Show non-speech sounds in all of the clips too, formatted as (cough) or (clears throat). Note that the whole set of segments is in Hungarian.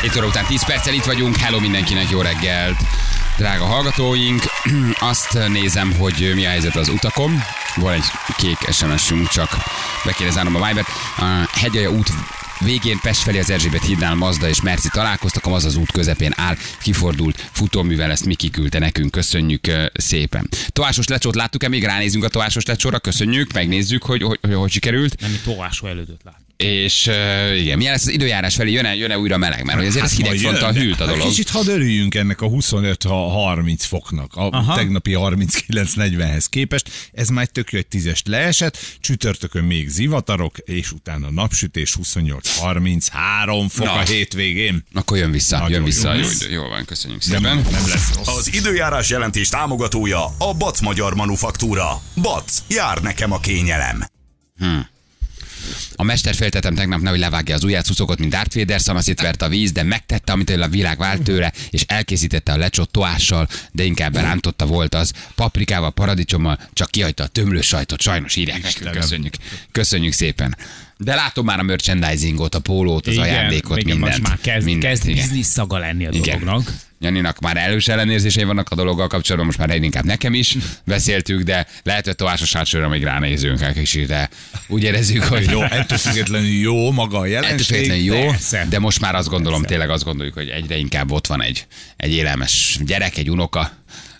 7 óra után 10 perccel itt vagyunk. Hello mindenkinek, jó reggelt! Drága hallgatóink, (clears throat) azt nézem, hogy mi a helyzet az utakon. Van egy kék SMS-ünk, csak be kéne zárnom a Vibert. A Hegyalja út Végén Pest felé az Erzsébet hídnál Mazda és Merci találkoztak, a az út közepén áll, kifordult futóművel, ezt Miki küldte nekünk, köszönjük szépen. Toásos lecsót láttuk-e, még ránézünk a toásos lecsóra, köszönjük, megnézzük, hogy hogy, hogy, hogy sikerült. Nem, mi továsó elődöt lát. És uh, igen, milyen lesz az időjárás felé, jön-e, jön-e újra meleg, mert hogy azért ez Hát majd hidegfronttal jön, hűlt a de dolog. Kicsit hadd örüljünk ennek a 25-30 foknak. A Aha. tegnapi 39-40-hez képest. Ez már egy tök jó, egy tízest leesett. Csütörtökön még zivatarok, és utána napsütés 28-33 fok Na. a hétvégén. Akkor jön vissza, Nagyon jön jó vissza. Jó, idő. Jól van, köszönjük Nem, szépen. nem lesz rossz. Az időjárás jelentés támogatója a Bac Magyar Manufaktúra. Bac, jár nekem a kényelem. A mester féltetem tegnap nehogy levágja az ujját, szuszogott, mint Darth Vader, szanaszét vert a víz, de megtette, amit a világ vált tőle, és elkészítette a lecsot toással, de inkább rántotta volt az, paprikával, paradicsommal, csak kihagyta a tömlős sajtot, sajnos írják nekünk, köszönjük. Köszönjük szépen. De látom már a merchandisingot, a pólót, az ajándékot, igen, mindent. most már kezd, mindent, kezd igen. biznisz szaga lenni a Igen. dolognak. Janinak már elős ellenérzései vannak a dologgal kapcsolatban, most már egyre inkább nekem is beszéltük, de lehet, hogy továsos hátsóra még ránézünk egy kicsit, de úgy érezzük, hogy Jó, ettől függetlenül jó maga a jelenség. jó, persze. de most már azt gondolom, tényleg azt gondoljuk, hogy egyre inkább ott van egy, egy élelmes gyerek, egy unoka,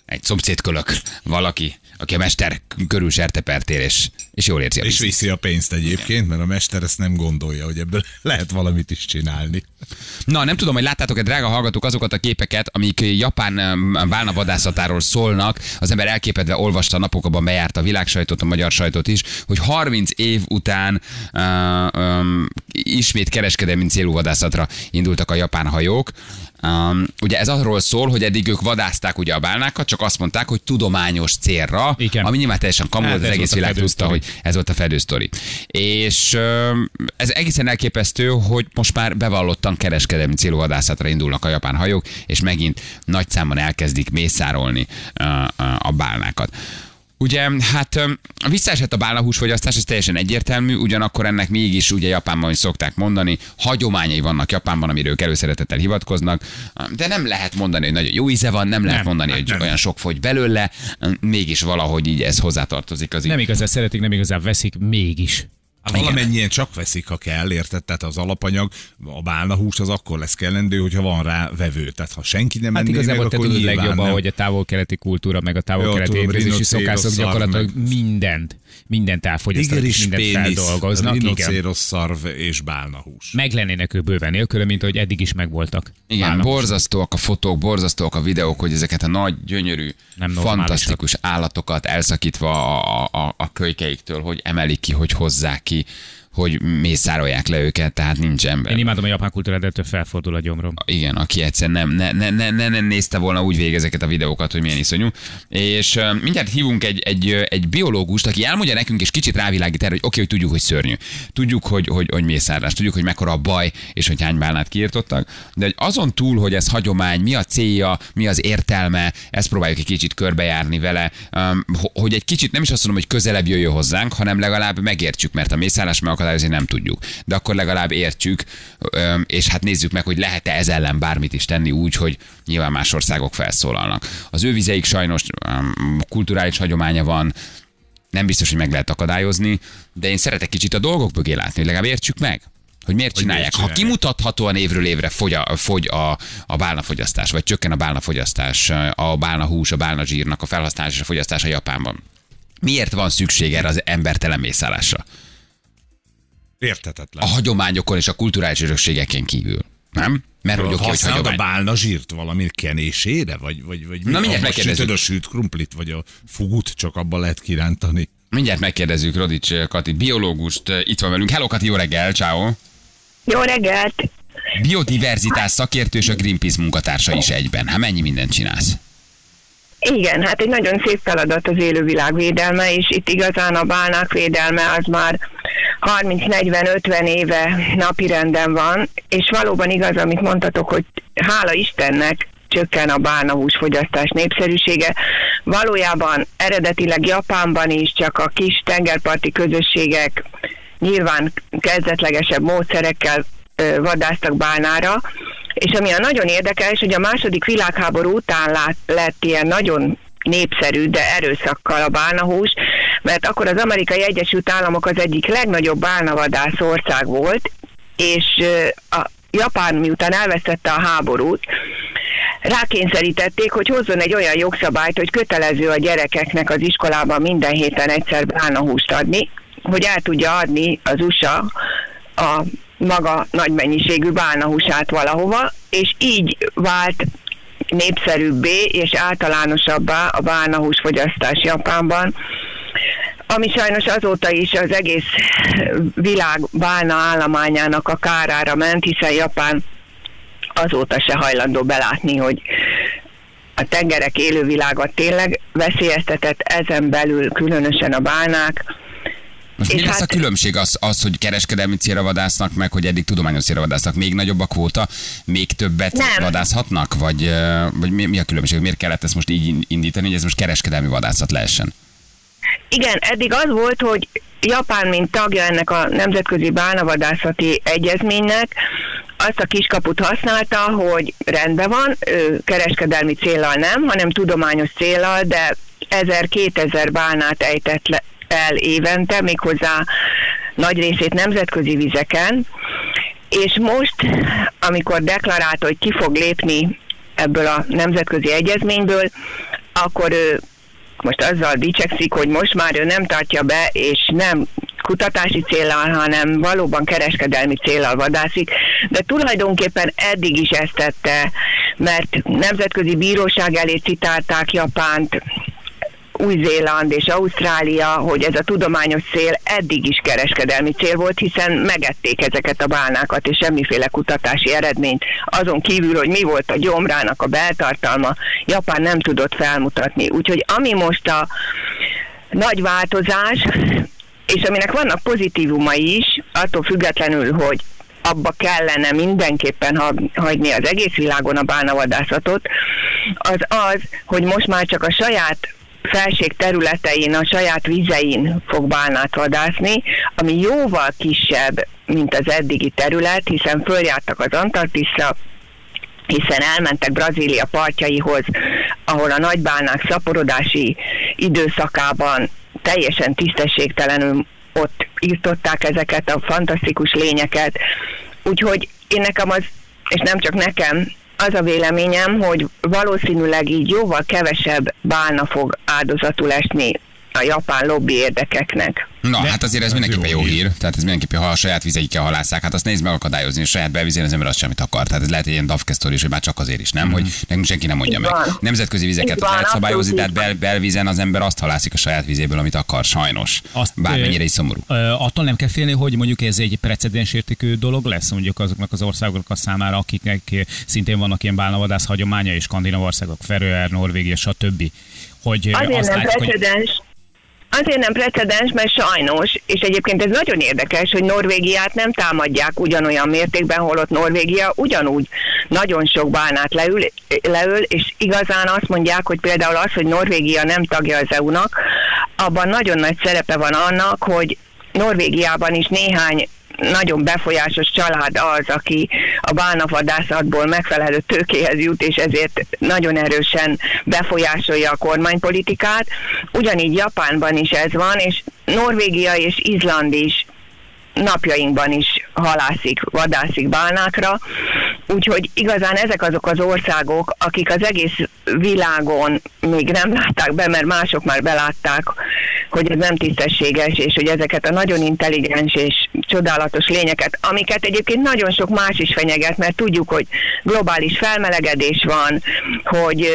egy szomszédkölök, valaki, aki a mester körül sertepertél, és, és jól érzi a És viszi a pénzt egyébként, mert a mester ezt nem gondolja, hogy ebből (laughs) lehet valamit is csinálni. Na, nem tudom, hogy láttátok-e, drága hallgatók, azokat a képeket, amik Japán em, bálnavadászatáról szólnak. Az ember elképedve olvasta a napokban, bejárta a világsajtot, a magyar sajtot is, hogy 30 év után uh, um, ismét kereskedelmi célú vadászatra indultak a japán hajók. Um, ugye ez arról szól, hogy eddig ők vadázták ugye a bálnákat, csak azt mondták, hogy tudományos célra, Igen. ami nyilván teljesen kamu, Hát az egész világ tudta, hogy ez volt a fedősztori. És öm, ez egészen elképesztő, hogy most már bevallottan kereskedelmi célú vadászatra indulnak a japán hajók, és megint nagy számban elkezdik mészárolni ö, ö, a bálnákat. Ugye, hát öm, visszaesett a bálnahúsfogyasztás, ez teljesen egyértelmű, ugyanakkor ennek mégis ugye Japánban is szokták mondani, hagyományai vannak Japánban, amiről ők előszeretettel hivatkoznak, de nem lehet mondani, hogy nagyon jó íze van, nem lehet Nem, mondani, hogy olyan sok fogy belőle, mégis valahogy így ez hozzátartozik az Nem igazán szeretik, nem igazán veszik, mégis. Hát valamennyien csak veszik, ha kell, érted? Tehát az alapanyag, a bálnahús az akkor lesz kellendő, hogyha van rá vevő. Tehát ha senki nem Hát enné meg, igazából te akkor tudod nem. hogy a távol-keleti kultúra, meg a távol-keleti étkezési szarv, gyakorlatilag meg- mindent, mindent elfogyasztanak, és mindent pénisz, feldolgoznak. Rinocéros szarv és bálnahús. Meg lennének ők bőven nélküle, mint ahogy eddig is megvoltak. Igen, Válnak. borzasztóak a fotók, borzasztóak a videók, hogy ezeket a nagy, gyönyörű, Nem fantasztikus állatokat elszakítva a, a, a kölykeiktől, hogy emelik ki, hogy hozzák ki, hogy mészárolják le őket, tehát nincs ember. Én imádom a japán kultúrát, ettől felfordul a gyomrom. Igen, aki egyszer nem, ne, ne, ne, ne, nem nézte volna úgy végig ezeket a videókat, hogy milyen iszonyú. És uh, mindjárt hívunk egy, egy, egy biológust, aki elmondja nekünk, és kicsit rávilágít erre, hogy oké, hogy tudjuk, hogy szörnyű. Tudjuk, hogy, hogy, hogy mészárlás, tudjuk, hogy mekkora a baj, és hogy hány bálnát kiirtottak. De hogy azon túl, hogy ez hagyomány, mi a célja, mi az értelme, ezt próbáljuk egy kicsit körbejárni vele, um, ho- hogy egy kicsit nem is azt mondom, hogy közelebb jöjjön hozzánk, hanem legalább megértsük, mert a mészárlás megakadályozni nem tudjuk. De akkor legalább értsük, öm, és hát nézzük meg, hogy lehet-e ez ellen bármit is tenni úgy, hogy nyilván más országok felszólalnak. Az ő vizeik sajnos kulturális hagyománya van, nem biztos, hogy meg lehet akadályozni, de én szeretek kicsit a dolgok mögé látni, hogy legalább értsük meg. Hogy miért Hogy csinálják. miért Ha csinálják. kimutathatóan évről évre fogy a, fogy a, a bálnafogyasztás, vagy csökken a bálnafogyasztás, a bálnahús, a bálnazsírnak a felhasználása és a fogyasztása Japánban. Miért van szükség erre az embertelen mészárlásra? Érthetetlen. A hagyományokon és a kulturális örökségeken kívül. Nem? Mert hogy oké, hogy a bálna zsírt valami kenésére? Vagy, vagy, vagy Na, mindjárt megkérdezzük. a sült krumplit, vagy a fugut, csak abban lehet kirántani. Mindjárt megkérdezzük Rodics Kati, biológust, itt van velünk. Hello Kati, jó reggel, ciao. Jó reggelt! Biodiverzitás szakértő és a Greenpeace munkatársa is egyben. Hát mennyi mindent csinálsz? Igen, hát egy nagyon szép feladat az élővilág védelme, és itt igazán a bálnák védelme az már 30-40-50 éve napirenden van, és valóban igaz, amit mondtatok, hogy hála Istennek csökken a bálnahús fogyasztás népszerűsége. Valójában eredetileg Japánban is csak a kis tengerparti közösségek nyilván kezdetlegesebb módszerekkel ö, vadásztak bálnára, És ami a nagyon érdekes, hogy a második világháború után lát, lett ilyen nagyon népszerű, de erőszakkal a bálnahús, mert akkor az amerikai Egyesült Államok az egyik legnagyobb bálnavadász ország volt, és a Japán miután elvesztette a háborút, rákényszerítették, hogy hozzon egy olyan jogszabályt, hogy kötelező a gyerekeknek az iskolában minden héten egyszer bálnahúst adni, hogy el tudja adni az USA a maga nagy mennyiségű bálnahúsát valahova, és így vált népszerűbbé és általánosabbá a bálnahús fogyasztás Japánban, ami sajnos azóta is az egész világ bálna állományának a kárára ment, hiszen Japán azóta se hajlandó belátni, hogy a tengerek élővilágat tényleg veszélyeztetett, ezen belül különösen a bálnák, most mi lesz hát... a különbség az, az, hogy kereskedelmi célra vadásznak, meg hogy eddig tudományos célra vadásznak? Még nagyobb a kvóta, még többet nem. vadászhatnak? Vagy, vagy mi, mi a különbség? Miért kellett ezt most így indítani, hogy ez most kereskedelmi vadászat lehessen? Igen, eddig az volt, hogy Japán, mint tagja ennek a Nemzetközi Bálnavadászati Egyezménynek, azt a kiskaput használta, hogy rendben van, kereskedelmi célral nem, hanem tudományos célral, de 1000-2000 bálnát ejtett le, el évente, méghozzá nagy részét nemzetközi vizeken, és most, amikor deklarálta, hogy ki fog lépni ebből a nemzetközi egyezményből, akkor ő most azzal dicsekszik, hogy most már ő nem tartja be, és nem kutatási célral, hanem valóban kereskedelmi célral vadászik, de tulajdonképpen eddig is ezt tette, mert nemzetközi bíróság elé citálták Japánt, új-Zéland és Ausztrália, hogy ez a tudományos cél eddig is kereskedelmi cél volt, hiszen megették ezeket a bálnákat, és semmiféle kutatási eredményt. Azon kívül, hogy mi volt a gyomrának a beltartalma, Japán nem tudott felmutatni. Úgyhogy ami most a nagy változás, és aminek vannak pozitívumai is, attól függetlenül, hogy abba kellene mindenképpen hagyni az egész világon a bálnavadászatot, az az, hogy most már csak a saját felség területein, a saját vizein fog bálnát vadászni, ami jóval kisebb, mint az eddigi terület, hiszen följártak az Antarktiszra, hiszen elmentek Brazília partjaihoz, ahol a nagybálnák szaporodási időszakában teljesen tisztességtelenül ott írtották ezeket a fantasztikus lényeket. Úgyhogy én nekem az, és nem csak nekem, az a véleményem, hogy valószínűleg így jóval kevesebb bálna fog áldozatul esni a japán lobby érdekeknek. Na, De hát azért ez mindenképpen jó hír. hír. Tehát ez mindenképpen, ha a saját vizeikkel halászák, hát azt nézd megakadályozni, a saját belvizén az ember azt semmit akar. Tehát ez lehet egy ilyen dafkesztor is, hogy már csak azért is, nem? Mm. Hogy nekünk senki nem mondja meg. Nemzetközi vizeket van, lehet szabályozni, tehát bel, belvízen az ember azt halászik a saját vizéből, amit akar, sajnos. Azt, Bármennyire is szomorú. Ö, attól nem kell félni, hogy mondjuk ez egy precedens értékű dolog lesz, mondjuk azoknak az országoknak a számára, akiknek szintén vannak ilyen bálnavadász hagyománya, és skandináv országok, Feröer, Norvégia, stb. Hogy Azért azt nem látjuk, precedens. Hogy Azért nem precedens, mert sajnos, és egyébként ez nagyon érdekes, hogy Norvégiát nem támadják ugyanolyan mértékben, holott Norvégia ugyanúgy nagyon sok bánát leül, leül, és igazán azt mondják, hogy például az, hogy Norvégia nem tagja az EU-nak, abban nagyon nagy szerepe van annak, hogy Norvégiában is néhány nagyon befolyásos család az, aki a bálnavadászatból megfelelő tőkéhez jut, és ezért nagyon erősen befolyásolja a kormánypolitikát. Ugyanígy Japánban is ez van, és Norvégia és Izland is napjainkban is halászik, vadászik bálnákra, úgyhogy igazán ezek azok az országok, akik az egész világon még nem látták be, mert mások már belátták, hogy ez nem tisztességes, és hogy ezeket a nagyon intelligens és csodálatos lényeket, amiket egyébként nagyon sok más is fenyeget, mert tudjuk, hogy globális felmelegedés van, hogy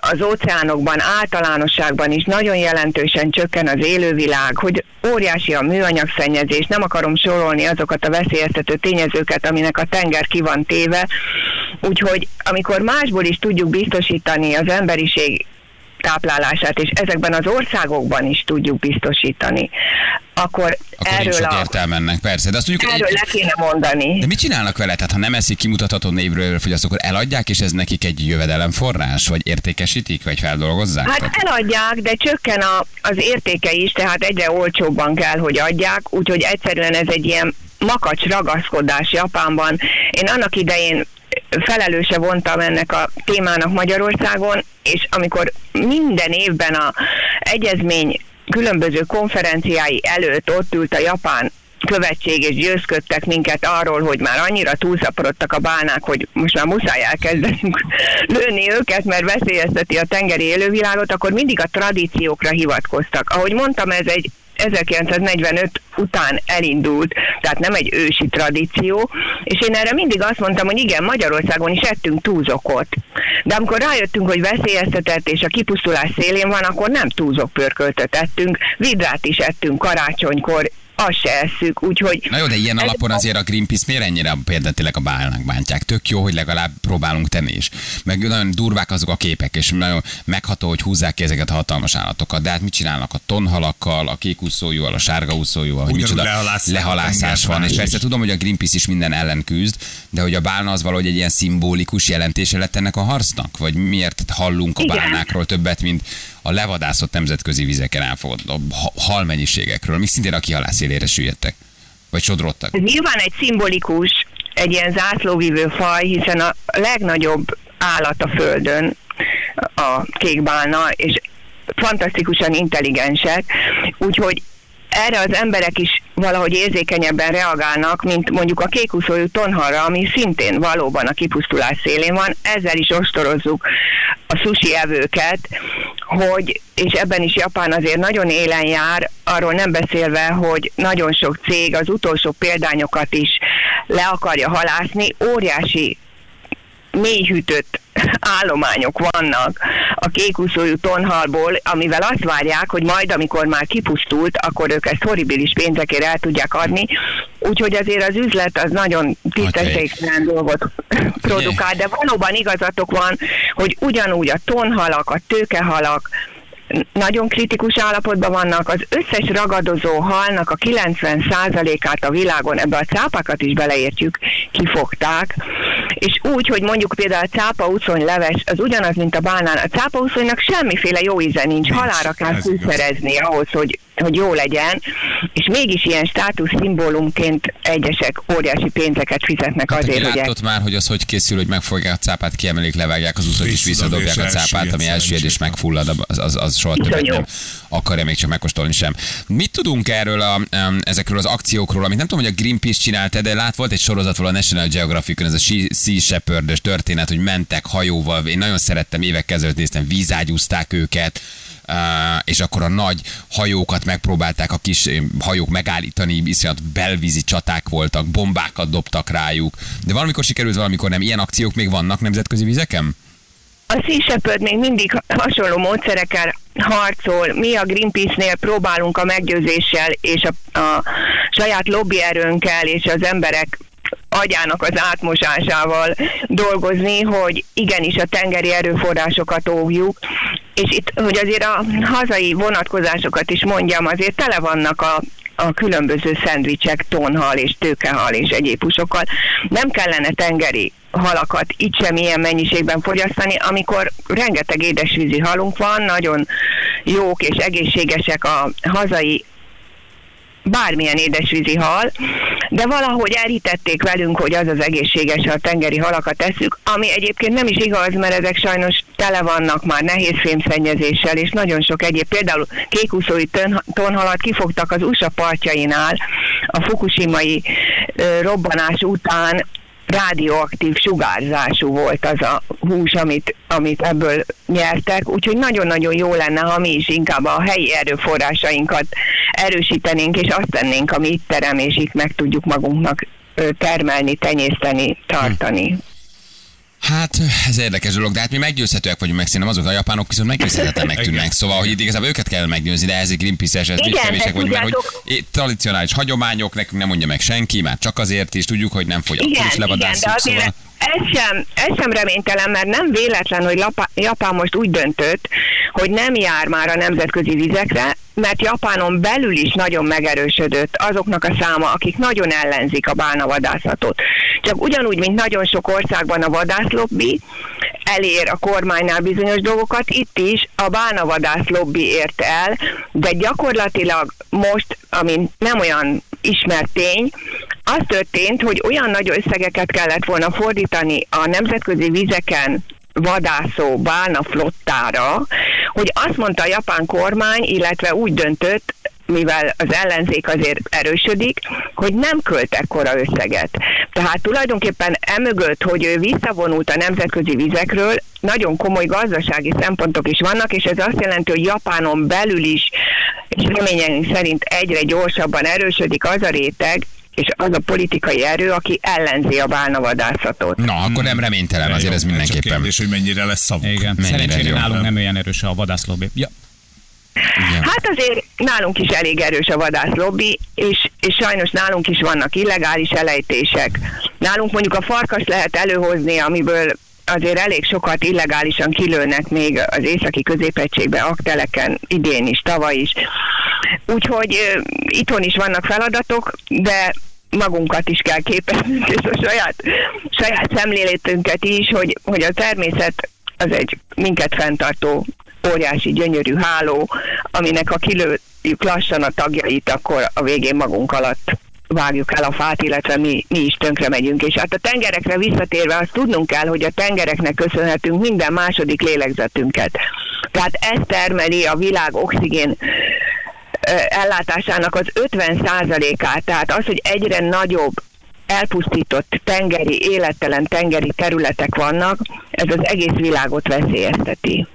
az óceánokban általánosságban is nagyon jelentősen csökken az élővilág, hogy óriási a műanyagszennyezés, nem akarom sorolni azokat a veszélyeztető tényezőket, aminek a tenger ki van téve, úgyhogy amikor másból is tudjuk biztosítani az emberiség táplálását, és ezekben az országokban is tudjuk biztosítani, akkor, akkor erről nincs a... értelme ennek, persze. De azt tudjuk, erről le kéne mondani. De mit csinálnak vele? Tehát ha nem eszik kimutatható névről fogyaszt, akkor eladják, és ez nekik egy jövedelemforrás? Vagy értékesítik, vagy feldolgozzák? Hát tehát... eladják, de csökken a, az értéke is, tehát egyre olcsóbban kell, hogy adják, úgyhogy egyszerűen ez egy ilyen makacs ragaszkodás Japánban. Én annak idején felelőse vontam ennek a témának Magyarországon, és amikor minden évben a egyezmény különböző konferenciái előtt ott ült a japán követség, és győzködtek minket arról, hogy már annyira túlszaporodtak a bálnák, hogy most már muszáj elkezdenünk (laughs) lőni őket, mert veszélyezteti a tengeri élővilágot, akkor mindig a tradíciókra hivatkoztak. Ahogy mondtam, ez egy 1945 után elindult, tehát nem egy ősi tradíció, és én erre mindig azt mondtam, hogy igen, Magyarországon is ettünk túlzokot. De amikor rájöttünk, hogy veszélyeztetett és a kipusztulás szélén van, akkor nem túlzok pörköltöt ettünk, vidrát is ettünk karácsonykor, azt se eszük, úgyhogy... Na jó, de ilyen alapon azért a Greenpeace miért ennyire például tényleg a bálnák bántják? Tök jó, hogy legalább próbálunk tenni is. Meg nagyon durvák azok a képek, és nagyon megható, hogy húzzák ki ezeket a hatalmas állatokat. De hát mit csinálnak a tonhalakkal, a kék úszójúval, a sárga úszójúval, hogy micsoda lehalásszák a lehalászás van. És persze tudom, hogy a Greenpeace is minden ellen küzd, de hogy a bálna az valahogy egy ilyen szimbolikus jelentése lett ennek a harcnak? Vagy miért hallunk a Igen. bálnákról többet, mint a levadászott nemzetközi vizeken elfogadott ha- halmennyiségekről, amik szintén a kihalás élére süllyedtek? Vagy sodródtak? Ez nyilván egy szimbolikus, egy ilyen zászlóvívő faj, hiszen a legnagyobb állat a Földön a kékbálna, és fantasztikusan intelligensek, úgyhogy erre az emberek is valahogy érzékenyebben reagálnak, mint mondjuk a kékuszójú tonhalra, ami szintén valóban a kipusztulás szélén van. Ezzel is ostorozzuk a sushi evőket, hogy, és ebben is Japán azért nagyon élen jár, arról nem beszélve, hogy nagyon sok cég az utolsó példányokat is le akarja halászni, óriási mélyhűtött állományok vannak a kékuszójú tonhalból, amivel azt várják, hogy majd, amikor már kipusztult, akkor ők ezt horribilis pénzekért el tudják adni. Úgyhogy azért az üzlet az nagyon tisztességtelen dolgot produkál, de valóban igazatok van, hogy ugyanúgy a tonhalak, a tőkehalak, nagyon kritikus állapotban vannak, az összes ragadozó halnak a 90%-át a világon, ebbe a cápákat is beleértjük, kifogták, és úgy, hogy mondjuk például a cápa uszony leves, az ugyanaz, mint a bánán. A cápa uszonynak semmiféle jó íze nincs, halára kell fűszerezni ahhoz, hogy, hogy jó legyen, és mégis ilyen státusz szimbólumként egyesek óriási pénzeket fizetnek Hát, azért, hogy látott már, hogy az hogy készül, hogy megfogják a cápát, kiemelik, levágják az uszot és visszadobják a cápát, ami elsüllyed és megfullad, az, az, az soha többet nem akarja még csak megkóstolni sem. Mit tudunk erről a, ezekről az akciókról, amit nem tudom, hogy a Greenpeace csinálta, de lát volt egy sorozat a National Geographic-on, ez a Sea- Sea shepherd történet, hogy mentek hajóval, én nagyon szerettem, évekkel ezelőtt néztem, vízágyúzták őket, és akkor a nagy hajókat megpróbálták a kis eh, hajók megállítani, iszonyat belvízi csaták voltak, bombákat dobtak rájuk. De valamikor sikerült, valamikor nem. Ilyen akciók még vannak nemzetközi vizeken? A Sea Shepherd még mindig hasonló módszerekkel harcol. Mi a Greenpeace-nél próbálunk a meggyőzéssel és a, a saját lobbyerőnkkel és az emberek agyának az átmosásával dolgozni, hogy igenis a tengeri erőforrásokat óvjuk, és itt, hogy azért a hazai vonatkozásokat is mondjam, azért tele vannak a a különböző szendvicsek, tonhal és tőkehal és egyéb húsokkal. Nem kellene tengeri halakat itt sem ilyen mennyiségben fogyasztani, amikor rengeteg édesvízi halunk van, nagyon jók és egészségesek a hazai bármilyen édesvízi hal, de valahogy elhitették velünk, hogy az az egészséges, ha a tengeri halakat eszük, ami egyébként nem is igaz, mert ezek sajnos tele vannak már nehézfémszennyezéssel, és nagyon sok egyéb, például kékúszói tonhalat kifogtak az USA partjainál a fukushimai robbanás után, rádióaktív sugárzású volt az a hús, amit, amit ebből nyertek, úgyhogy nagyon-nagyon jó lenne, ha mi is inkább a helyi erőforrásainkat erősítenénk, és azt tennénk, ami itt terem, és itt meg tudjuk magunknak termelni, tenyészteni, tartani. Hát, ez érdekes dolog, de hát mi meggyőzhetőek vagyunk meg, szerintem azok a japánok viszont meggyőzhetetlenek tűnnek. Szóval, hogy itt igazából őket kell meggyőzni, de ez egy Greenpeace-es, ez mi Igen, kevések de vagyunk, mert hogy tradicionális hagyományok, nekünk nem mondja meg senki, már csak azért is tudjuk, hogy nem fogy, akkor Igen, is igen, de levadászunk, azért szóval. ez sem, ez sem reménytelen, mert nem véletlen, hogy Lapa, Japán most úgy döntött, hogy nem jár már a nemzetközi vizekre, mert Japánon belül is nagyon megerősödött azoknak a száma, akik nagyon ellenzik a bálnavadászatot. Csak ugyanúgy, mint nagyon sok országban a vadászlobbi elér a kormánynál bizonyos dolgokat, itt is a bálnavadász lobby ért el, de gyakorlatilag most, ami nem olyan ismert tény, az történt, hogy olyan nagy összegeket kellett volna fordítani a nemzetközi vizeken vadászó bálna flottára, hogy azt mondta a japán kormány, illetve úgy döntött, mivel az ellenzék azért erősödik, hogy nem költ ekkora összeget. Tehát tulajdonképpen emögött, hogy ő visszavonult a nemzetközi vizekről, nagyon komoly gazdasági szempontok is vannak, és ez azt jelenti, hogy Japánon belül is, és reményeink szerint egyre gyorsabban erősödik az a réteg, és az a politikai erő, aki ellenzi a bálnavadászatot. Na, akkor nem reménytelen, azért ez Jó, Csak mindenképpen. kérdés, hogy mennyire lesz szavuk. Igen, Mennyire szerencsére jó. nálunk nem olyan erős a vadászlobbi. Ja, Igen. Hát azért nálunk is elég erős a vadászlobbi, és, és sajnos nálunk is vannak illegális elejtések. Nálunk mondjuk a farkas lehet előhozni, amiből azért elég sokat illegálisan kilőnek még az északi középegységbe, akteleken, idén is, tavaly is. Úgyhogy itthon is vannak feladatok, de magunkat is kell képeznünk, és a saját, saját szemléletünket is, hogy, hogy a természet az egy minket fenntartó óriási gyönyörű háló, aminek ha kilőjük lassan a tagjait, akkor a végén magunk alatt vágjuk el a fát, illetve mi, mi is tönkre megyünk. És hát a tengerekre visszatérve azt tudnunk kell, hogy a tengereknek köszönhetünk minden második lélegzetünket. Tehát ez termeli a világ oxigén ellátásának az 50%-át, tehát az, hogy egyre nagyobb elpusztított tengeri, élettelen tengeri területek vannak, ez az egész világot veszélyezteti.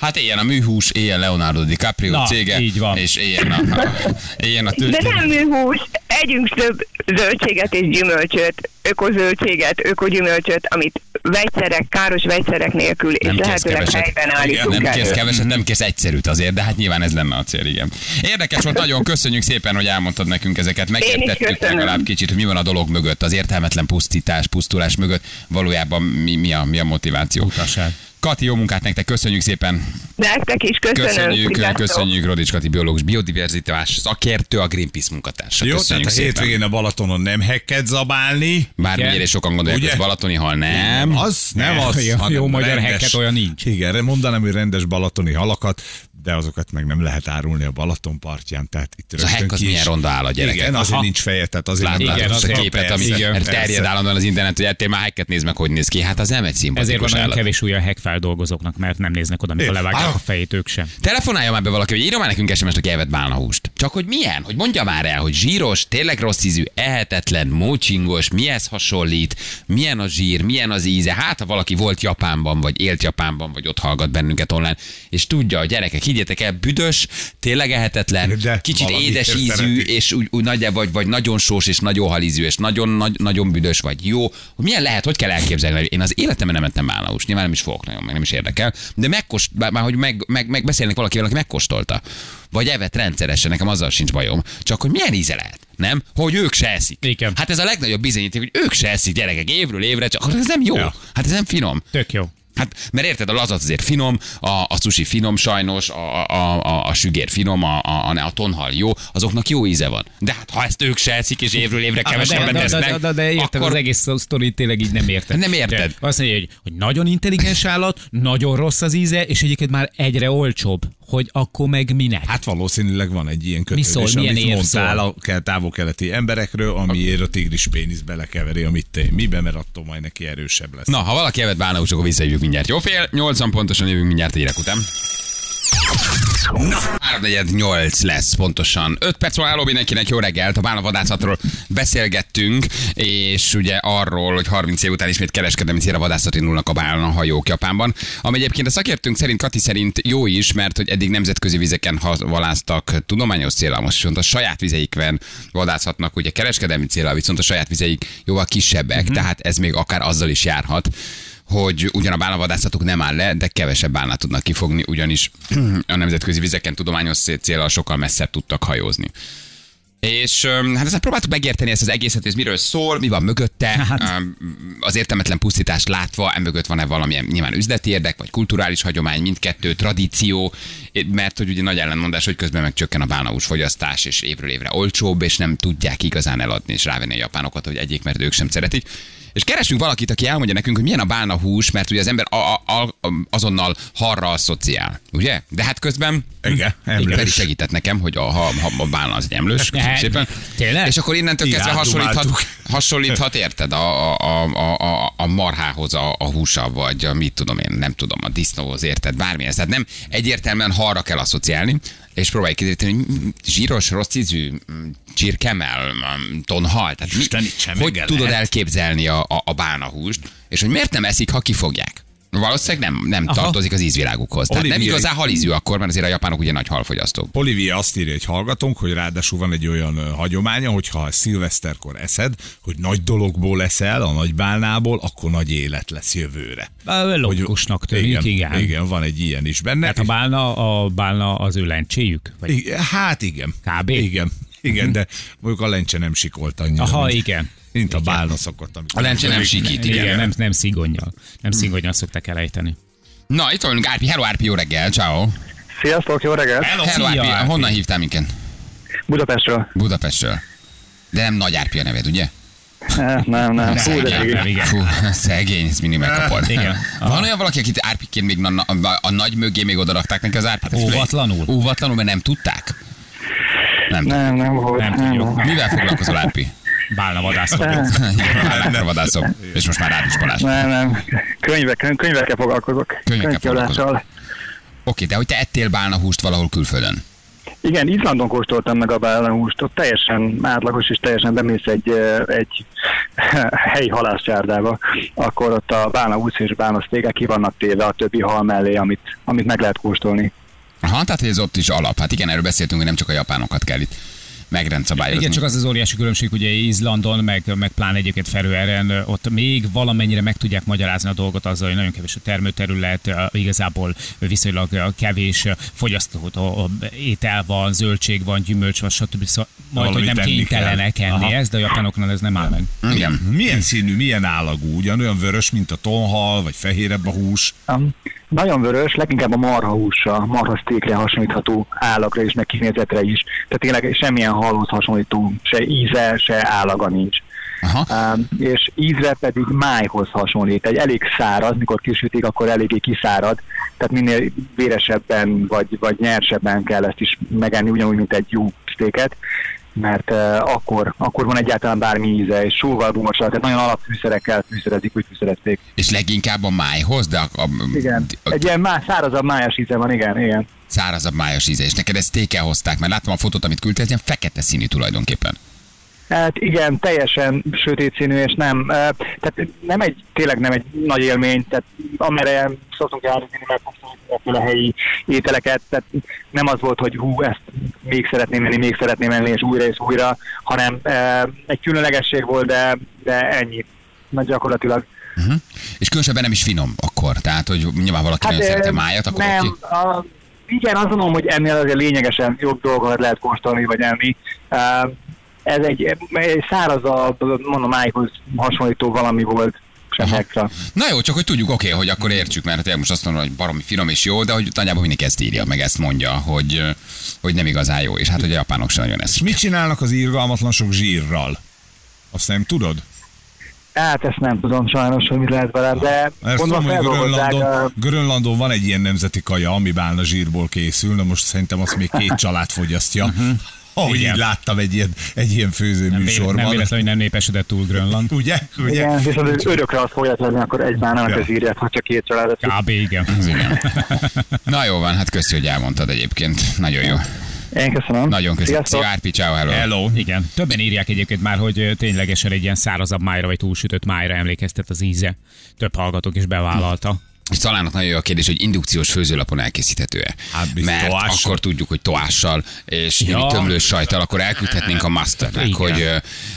Hát éljen a műhús, éljen Leonardo DiCaprio Na, cége, így van. és éljen a, a, éljen a De nem műhús, együnk több zöldséget és gyümölcsöt, ökozöldséget, ökogyümölcsöt, amit vegyszerek, káros vegyszerek nélkül, és Nem kérsz lehetőleg keveset. helyben Igen, állítunk nem kérsz elő. keveset, nem kérsz egyszerűt azért, de hát nyilván ez lenne a cél, igen. Érdekes volt, nagyon köszönjük szépen, hogy elmondtad nekünk ezeket. Megértettük legalább kicsit, hogy mi van a dolog mögött, az értelmetlen pusztítás, pusztulás mögött, valójában mi, mi, a, mi a motiváció. Utaság. Kati, jó munkát nektek, köszönjük szépen. Nektek is köszönöm. Köszönjük, sziasztok. köszönjük Rodics Kati, biológus, biodiverzitás szakértő, a Greenpeace munkatársa. Jó, köszönjük tehát a szépen. hétvégén a Balatonon nem hekket zabálni. Bármilyen sokan gondolják, hogy balatoni hal nem. Az nem Ne, az, jó- jó magyar hekket olyan nincs. Igen, mondanám, hogy rendes balatoni halakat, de azokat meg nem lehet árulni a Balaton partján. Tehát itt Ez a rögtön az ki is- milyen ronda áll a gyerekek. Igen, azért Aha. nincs feje, tehát azért nem Igen, az a képet, ami terjed állandóan az internet, hogy ettél már hekket nézd meg, hogy néz ki. Hát az nem egy Ezért van szimpatikus olyan állat. kevés új a hekfeldolgozóknak, mert nem néznek oda, amikor É, levágják ah. a fejét ők sem. Telefonálja már be valaki, hogy írja már nekünk SMS-t, aki elvett bálnahúst. Csak hogy milyen? Hogy mondja már el, hogy zsíros, tényleg rossz ízű, ehetetlen, mócsingos, mihez hasonlít, milyen a zsír, milyen az íze. Hát, ha valaki volt Japánban, vagy élt Japánban, vagy ott hallgat bennünket online, és tudja, a gyerekek, higgyétek el, büdös, tényleg ehetetlen, De kicsit édes ízű, szeretik. és úgy, úgy nagyjából, vagy, vagy nagyon sós, és nagyon halízű, és nagyon, nagy, nagyon büdös, vagy jó. Milyen lehet, hogy kell elképzelni? Én az életemben nem ettem bálnahúst, nyilván nem is fogok nagyon, meg nem is érdekel, de megkost, már hogy meg, meg, meg beszélnek valakivel, aki megkóstolta. Vagy evett rendszeresen, nekem azzal sincs bajom. Csak hogy milyen íze lehet, nem? Hogy ők se eszik. Igen. Hát ez a legnagyobb bizonyíték, hogy ők se eszik gyerekek évről évre, csak ez nem jó. Ja. Hát ez nem finom. Tök jó. Hát, mert érted, a lazat azért finom, a, a sushi finom sajnos, a, a, a, a sügér finom, a, a, a, tonhal jó, azoknak jó íze van. De hát ha ezt ők se eszik, és évről évre kevesebbet de, de, esznek, de, de, de érted, akkor az egész sztori tényleg így nem érted. Nem érted. De azt mondja, hogy, hogy nagyon intelligens állat, nagyon rossz az íze, és egyébként már egyre olcsóbb, hogy akkor meg minek? Hát valószínűleg van egy ilyen kötődés, szól, milyen amit mondtál a ke- távol-keleti emberekről, amiért a tigris pénisz belekeveri, amit te mibe, mert attól majd neki erősebb lesz. Na, ha valaki evett bálnahús, akkor visszajövünk mindjárt. Jó fél, 80 pontosan jövünk mindjárt a hírek után. Na, 348 lesz pontosan. 5 perc van álló mindenkinek jó reggelt. A bálnavadászatról beszélgettünk, és ugye arról, hogy 30 év után ismét kereskedelmi célra vadászat indulnak a bálnahajók Japánban. Ami egyébként a szakértőnk szerint, Kati szerint jó is, mert hogy eddig nemzetközi vizeken valásztak tudományos célra, most viszont a saját vizeikben vadászhatnak, ugye kereskedelmi célra, viszont a saját vizeik jóval kisebbek, tehát ez még akár azzal is járhat, hogy ugyan a bálnavadászatuk nem áll le, de kevesebb bálnát tudnak kifogni, ugyanis (clears throat) a nemzetközi vizeken tudományos célral sokkal messzebb tudtak hajózni. És hát ezzel próbáltuk megérteni ezt az egészet, ez miről szól, mi van mögötte, Hát. Az értelmetlen pusztítást látva, emögött van-e valamilyen nyilván üzleti érdek, vagy kulturális hagyomány, mindkettő, tradíció, mert hogy ugye nagy ellenmondás, hogy közben meg csökken a bálnahús fogyasztás, és évről évre olcsóbb, és nem tudják igazán eladni és rávenni a japánokat, hogy egyik, mert ők sem szeretik. És keresünk valakit, aki elmondja nekünk, hogy milyen a bálna hús, mert ugye az ember a, a, a, azonnal harra asszociál, ugye? De hát közben Igen, Pedig emlős. segített nekem, hogy a, ha, ha a bálna az egy emlős, köszönöm szépen. tényleg? És akkor innentől kezdve hasonlíthat, hasonlíthat, érted, a, a, a, a, a marhához a, a húsa, vagy a, mit tudom én, nem tudom, a disznóhoz, érted, bármilyen. Tehát nem egyértelműen harra kell asszociálni, és próbálj kideríteni, hogy zsíros, rossz ízű, csirkemel, tonhal. Tehát mi, hogy lehet. tudod elképzelni a, a, a bálnahúst, és hogy miért nem eszik, ha kifogják? Valószínűleg nem, nem Aha. tartozik az ízvilágukhoz. Tehát nem Olivia- igazán halízű akkor, mert azért a japánok ugye nagy halfogyasztók. Olivia azt írja egy hallgatónk, hogy ráadásul van egy olyan hagyománya, hogy ha szilveszterkor eszed, hogy nagy dologból leszel, a nagy bálnából, akkor nagy élet lesz jövőre. Logikusnak tűnik, igen. Igen, van egy ilyen is benne. Tehát a bálna, a bálna az ő lencséjük? Vagy... Igen, Hát igen. Kb. Igen. Igen, de mondjuk a lencse nem sikolt annyira. Aha, mint- igen. Mint a bálna szokott. A lencse nem sikít, Igen, igen. nem, nem szigonnyal. Nem szigonnyal szokták elejteni. Na, itt vagyunk, Árpi. Hello, Árpi, jó reggel, ciao. Sziasztok, jó reggelt! Hello, Hello, Árpi. Árpi. Honnan hívtál minket? Budapestről. Budapestről. De nem Nagy Árpi a neved, ugye? Eh, Nem, nem. Hú, de Szegény. nem, igen. Fú, szegény, ezt mindig megkapod. (laughs) Igen. Van olyan valaki, akit Árpiként még a, a, a nagy mögé még oda rakták neki az Árpit? Óvatlanul? Óvatlanul, mert nem tudták? Nem. nem. Nem, nem volt. Nem tudjuk. Mivel foglalkozol, Árpi? Bálna vadász vagyok. Állákra vadászok. És most már rád is Balázs. Oké, Nem, nem. Könyvek, könyv- könyvekkel foglalkozok. Könyvekkel Könyvkiadással. de hogy te ettél bálna húst valahol külföldön. Igen, Izlandon kóstoltam meg a bálnahúst, ott teljesen átlagos és teljesen bemész egy, egy (laughs) helyi halászcsárdába, akkor ott a bálnahúsz és bálnasztékek ki vannak téve a többi hal mellé, amit, amit meg lehet kóstolni. Aha, tehát ez ott is alap. Hát igen, erről beszéltünk, hogy nem csak a japánokat kell itt megrendszabályozni. Igen, csak az az óriási különbség, ugye Izlandon, meg, meg pláne egyébként Ferőeren, ott még valamennyire meg tudják magyarázni a dolgot azzal, hogy nagyon kevés a termőterület, igazából viszonylag kevés fogyasztható étel van, zöldség van, gyümölcs van, stb. Szóval majd, hogy nem kénytelenek enni ezt, de a japánoknál ez nem áll meg. Igen. Milyen színű, milyen állagú? Ugyanolyan vörös, mint a tonhal, vagy fehérebb a hús? Um, nagyon vörös, leginkább a marhahúsra, marhasztékre hasonlítható állagra és meg kinézetre is. Tehát tényleg semmilyen halhoz hasonlító, se íze, se állaga nincs. Aha. Um, és ízre pedig májhoz hasonlít. Egy elég száraz, mikor kisütik, akkor eléggé kiszárad, tehát minél véresebben vagy, vagy nyersebben kell ezt is megenni, ugyanúgy, mint egy jó sztéket, mert uh, akkor, akkor van egyáltalán bármi íze, és sóval, búmossal, tehát nagyon alapfűszerekkel fűszerezik, úgy fűszerezték. És leginkább a májhoz, de a, a, Igen, a, egy ilyen má, szárazabb májas íze van, igen, igen. Szárazabb májas íze. És neked ezt tékel hozták, mert láttam a fotót, amit küldtél, ez ilyen fekete színű tulajdonképpen. Hát igen, teljesen sötét színű, és nem, eh, tehát nem egy, tényleg nem egy nagy élmény, tehát amerre szoktunk járni, megkóstolni a helyi ételeket, tehát nem az volt, hogy hú, ezt még szeretném menni, még szeretném menni, és újra és újra, hanem egy különlegesség volt, de, de ennyi. Nagy gyakorlatilag. Uh-huh. És különösebben nem is finom akkor. Tehát, hogy nyilván valaki hát, nagyon szereti a májat, akkor nem, oké. a, igen, azt mondom, hogy ennél azért lényegesen jobb dolgokat lehet kóstolni, vagy enni. Ez egy, egy szárazabb, mondom, májhoz hasonlító valami volt, extra. Na jó, csak hogy tudjuk, oké, hogy akkor értsük, mert tényleg most azt mondom, hogy baromi finom és jó, de hogy nagyjából mindenki ezt írja, meg ezt mondja, hogy, hogy nem igazán jó, és hát hogy a japánok sem nagyon És ezt. mit csinálnak az irgalmatlan sok zsírral? Azt nem tudod? Hát ezt nem tudom sajnos, hogy mit lehet vele, de Ezt gondolom tudom, hogy. Grönlandon, a- Grönlandon van egy ilyen nemzeti kaja, ami bálna zsírból készül, na most szerintem azt még két (laughs) család fogyasztja. (laughs) Ahogy Igen. így láttam egy ilyen, egy ilyen Nem, véletlen, nem főzőműsorban. véletlen, hogy nem népesedett túl Grönland. (laughs) Ugye? Ugye? Igen, viszont örökre azt fogják lenni, akkor egyben nem Ja. ja. írják, hogyha két családot. Kb. igen. Igen. Na jó van, hát köszi, hogy elmondtad egyébként. Nagyon jó. Én köszönöm. Nagyon köszönöm. Sziasztok. Szia, Árpi, ciao, hello. Hello. Igen, többen írják egyébként már, hogy ténylegesen egy ilyen szárazabb májra vagy túlsütött májra emlékeztet az íze. Több hallgatók is bevállalta. És Szalának nagyon jó a kérdés, hogy indukciós főzőlapon elkészíthető-e. Hát Mert toással. akkor tudjuk, hogy toással és Ja. tömlős sajtal, akkor elküldhetnénk a masternek, Igen. hogy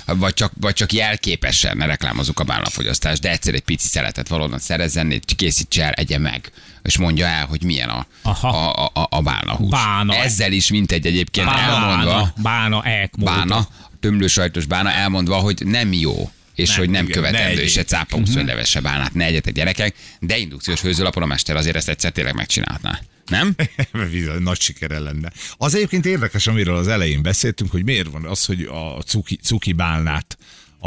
vagy csak, vagy csak jelképesen ne reklámozzuk a bálnafogyasztást, de egyszer egy pici szeletet valóban szerezzen, készítse el, egye meg és mondja el, hogy milyen a, Aha. a, a, a bálnahús. Bána. Ezzel is mintegy egyébként elmondva, Bána, bána, ekmóta. bána, tömlősajtos bána elmondva, hogy nem jó és Nem, hogy nem igen, követendő, és se cápunk uh-huh. levesse bánát, ne egyetek gyerekek, de indukciós főzőlapon a mester azért ezt egyszer tényleg megcsinálná. Nem? (laughs) Bizony, nagy sikere lenne. Az egyébként érdekes, amiről az elején beszéltünk, hogy miért van az, hogy a cuki, cuki bálnát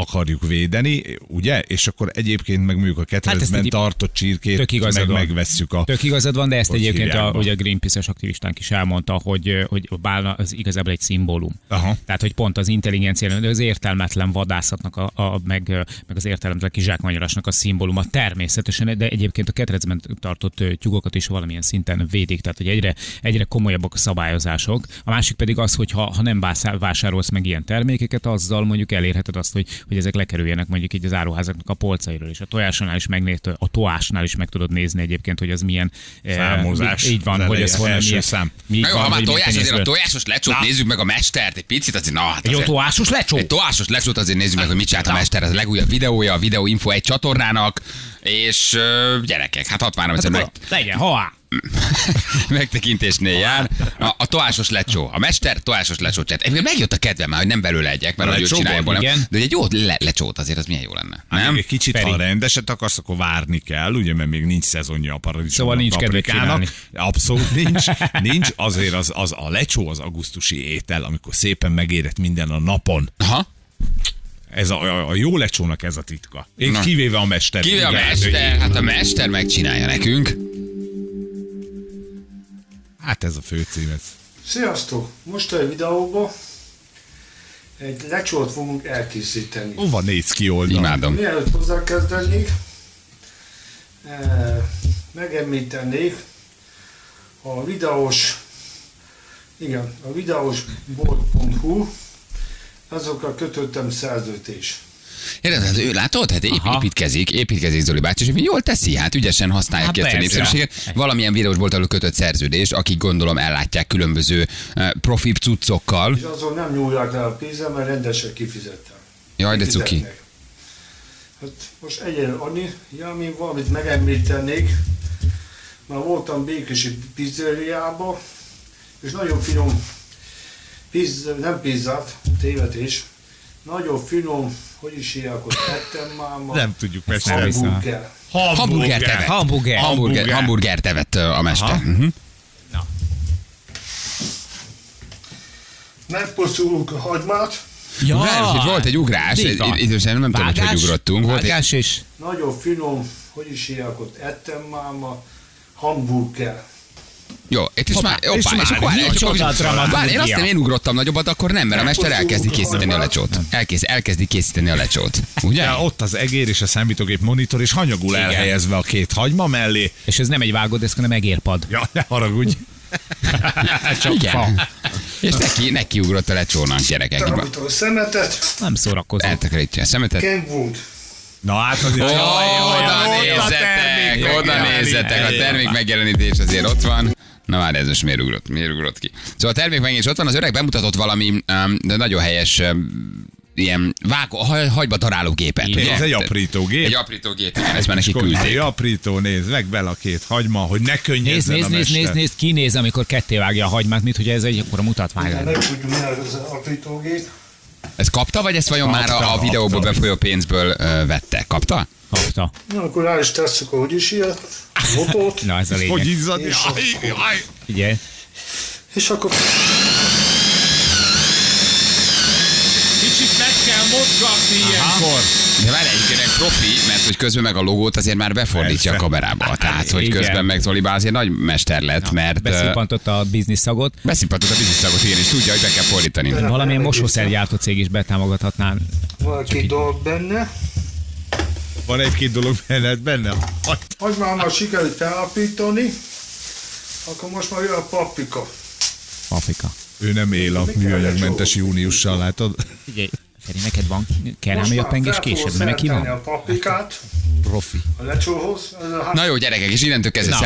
akarjuk védeni, ugye? És akkor egyébként meg mondjuk a ketrecben egy- tartott csirkét Tök igazad meg van. megvesszük a... Tök igazad van, de ezt egyébként a, ugye a Greenpeace-es aktivistánk is elmondta, hogy, hogy a bálna az igazából egy szimbólum. Aha. Tehát, hogy pont az intelligencia, az értelmetlen vadászatnak, a, a, meg, meg az értelmetlen kizsákmányolásnak a szimbóluma természetesen, de egyébként a ketrecben tartott tyúkokat is valamilyen szinten védik, tehát hogy egyre, egyre komolyabbak a szabályozások. A másik pedig az, hogy ha, ha nem vásá- vásárolsz meg ilyen termékeket, azzal mondjuk elérheted azt, hogy, hogy ezek lekerüljenek mondjuk így az áruházaknak a polcairól, és a tojásnál is megnézted, a tojásnál is meg tudod nézni egyébként, hogy az milyen eh, Számozás. Így van, hogy ez első milyen, szám. mi Na jó, van, ha már tojás, azért a tojásos lecsót nézzük meg a mestert, egy picit azért, na hát jó tojásos lecsó? Egy tojásos lecsót azért nézzük meg, hogy mit csinált a mester, ez a legújabb videója, a Videó Info egy csatornának, és gyerekek, hát 63 egyszer meg, Legyen, ha (laughs) megtekintésnél jár. A, a tojásos lecsó, a mester lecsót csinált. Egyébként megjött a kedvem már, hogy nem belőle egyek, mert A hogy csinálja volna. De egy jó le, lecsót azért az milyen jó lenne. Nem? Nem? Egy kicsit, Feri. ha rendeset akarsz, akkor várni kell, ugye, mert még nincs szezonja a paradicsom. Szóval nincs kedved. Abszolút nincs. (laughs) Nincs, azért az, az a lecsó az augusztusi étel, amikor szépen megérett minden a napon. Aha. Ez a, a, a jó lecsónak ez a titka. Én Na. kivéve a mester. Kivéve a mester, hát a mester megcsinálja nekünk. Hát ez a főcím. Ez. Sziasztok! Most a videóban egy lecsót fogunk elkészíteni. Hova néz ki oldal? Imádom. Mielőtt hozzákezdenék, eh, megemlítenék a videós, igen, a videósbolt.hu, azokra kötöttem szerződést. Érted, hát ő látod? Hát ép, építkezik, építkezik Zoli bácsi, és jól teszi, hát ügyesen használja Hát ki ezt a népszerűséget. Valamilyen videósbolttal kötött szerződést, akik gondolom ellátják különböző uh, profi cuccokkal. És azon nem nyúlják le a pénzem, mert rendesen kifizettem. Jaj, de cuki. Hát most egyre annyi, ja, még valamit megemlítenék. Már voltam Békési pizzeriába, és nagyon finom pizz, nem pizzát, tévedés, nagyon finom, hogy is hívják, ott ettem már. Nem tudjuk mester. Hamburger. Hamburger tevet. Hamburger. Hamburger, hamburger tevet a mester. Uh-huh. Megposztulunk a hagymát, Ja, Várj, volt egy ugrás, idősen nem tudom, hogy ugrottunk. Volt egy, és... nagyon finom, hogy is ott ettem már ma. Hamburger. Jó, itt is már, és hoppá, és már akkor és akkor-. Várj, én azt nem én ugrottam nagyobbat, akkor nem, mert a mester elkezdi készíteni a lecsót. Elkezd, elkezdi készíteni a lecsót. Ugye? Ja, ott az egér és a számítógép monitor, és hanyagul Igen. elhelyezve a két hagyma mellé. És ez nem egy vágódeszka, hanem egérpad. Ja, ne haragudj. (laughs) Csak Igen. fa. És neki, neki ugrott a lecsónak, gyerekek. A szemetet, Nem szórakozó. Eltakarítja a szemetet. Ken Wood. Na hát az is. Ó, Jaj, jaj, oda a nézzetek, oda nézzetek, a termék megjelenítés azért ott van. Na már ez most miért ugrott, miért ugrott ki? Szóval a termék megjelenés ott van, az öreg bemutatott valami um, de nagyon helyes um, ilyen vágó, ha- hagyba daráló gépet. Igen. ugye? Ez egy aprítógép. Egy aprító gép, igen, ezt már neki Egy küldték. aprító, nézd, meg bele a két hagyma, hogy ne könnyezzen nézd, a nézd, nézd, nézd, ki néz, amikor ketté vágja a hagymát, mint hogy ez egy akkora mutatvány. Meg tudjuk, mi az aprítógép. Ezt kapta, vagy ezt vajon már a, a Kapta, videóból kapta. befolyó pénzből ö, vette? Kapta? Kapta. Na, akkor rá is tesszük, hogy is ilyet, motót, (laughs) Na, ez a Hogy lényeg. izzad? És Jaj, jaj. Figyelj. és akkor mozgatni ilyenkor. De várj, egyébként profi, mert hogy közben meg a logót azért már befordítja Persze. a kamerába. Tehát, hogy Igen. közben meg Zolibá azért nagy mester lett, mert ö, Beszippantotta a biznisz szagot. beszippantott a bizniszagot, igen, és tudja, hogy be kell fordítani. Valamilyen mosószergyártó cég is betámogathatná. van két dolog benne. Van egy-két dolog benne. Hagy- Hogy már már sikerült felállítani, akkor most már jön a paprika. Afrika. Ő nem él a műanyagmentes júniussal, látod? Figyelj, Feri, neked van kerámia Most már pengés késed, mert neki van? a paprikát Profi. a lecsóhoz. A Na jó, gyerekek, és innentől kezdve a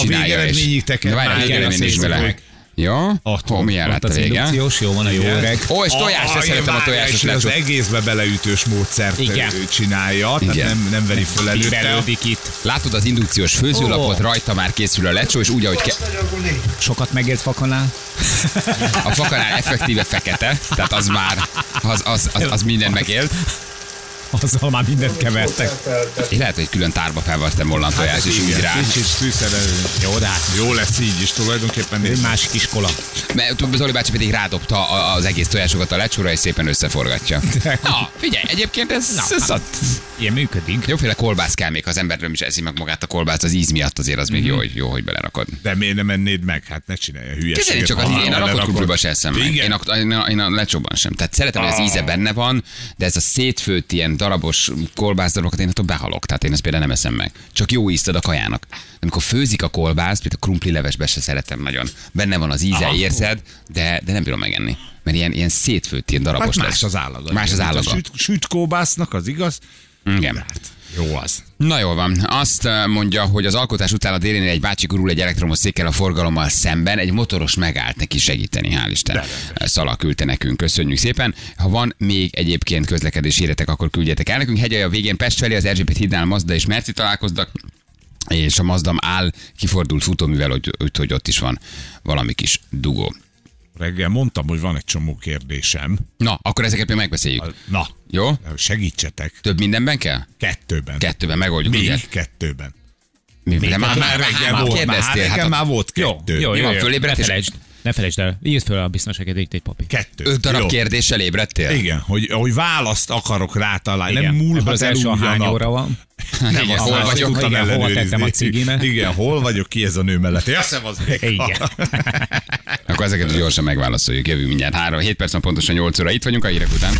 csinálja. és- végeredményig teked De várj, a végeredmény is azt Jó? Ott van. milyen lett a az vége? indukciós, jó van a jó öreg. Ó, és tojás, Ah, szeretem a tojásos ő az egészbe beleütős módszert Igen. csinálja, tehát Igen. nem, nem veri föl előtte. Itt. Látod az indukciós főzőlapot, Ó. rajta már készül a lecsó, és úgy, ahogy ke-. Sokat megért fakanál. a fakanál effektíve fekete, tehát az már, az, az, az, az minden megélt. Azzal már mindent kevertek. Én lehet, hogy külön tárba felvartam mollan tojás, és úgy rá. Kicsit fűszerelő. Jó, de hát Jó lesz így is tulajdonképpen. egy másik iskola. Mert Zoli bácsi pedig rádobta a- az egész tojásokat a lecsóra, és szépen összeforgatja. (laughs) Na, figyelj, egyébként ez, Na, ez hát, ilyen működik. Jóféle kolbász kell még, ha az emberről is eszi meg magát a kolbászt, az íz miatt azért az még jó, hogy, jó, hogy belerakod. De miért nem ennéd meg? Hát ne csinálj a hülyeséget. Kézzel csak az, én a rakott belerakod. krumpliba se eszem meg. Én a, én, a, én a lecsóban sem. Tehát szeretem, hogy az íze benne van, de ez a szétfőtt ilyen darabos kolbászdarabokat én attól behalok. Tehát én ezt például nem eszem meg. Csak jó ízt ad a kajának. De amikor főzik a kolbász, például a krumpli levesbe se szeretem nagyon. Benne van az íze, érzed, de, de nem bírom megenni. Mert ilyen, ilyen szétfőtt, ilyen darabos Hát más lesz. az állaga. Más az A állaga. Süt, süt kóbásznak, az igaz? Igen. Jó az. Na jól van. Azt eh, mondja, hogy az alkotás után a délénél egy bácsi gurul egy elektromos székkel a forgalommal szemben, egy motoros megállt neki segíteni, hál' Isten. Szala küldte nekünk, köszönjük szépen. Ha van még egyébként közlekedés híretek, akkor küldjetek el nekünk. Hegyalja a végén Pest felé, az Erzsébet hídnál Mazda és Merci találkoztak és a Mazdam áll kifordult futóművel, hogy, hogy, hogy ott is van valami kis dugó. Reggel mondtam, hogy van egy csomó kérdésem. Na, akkor ezeket még megbeszéljük. Na, Jó? segítsetek. Több mindenben kell? Kettőben. Kettőben megoldjuk, Még ugye? kettőben. Mi, de már, Már reggel már volt, már Hát, már volt Jó, kettő. jó, Mi jó, van, jó. fölébredt Ne és- felejtsd, ne felejtsd el. Írd föl a biztonságedélyt egy papi. Kettő. öt darab Jó. kérdéssel ébredtél? Igen, hogy, hogy választ akarok rátalálni. Nem Igen. Ebből múlhat az el első a a hány óra van? Nem, Nem, hol vagyok? tudtam Igen, ellenőrizni. tettem a cigimet? Igen, hol vagyok, ki ez a nő mellett? Ja, az még. Igen. Akkor ezeket gyorsan megválaszoljuk. Jövünk mindjárt 3 7 perc, pontosan 8 óra. Itt vagyunk a hírek után.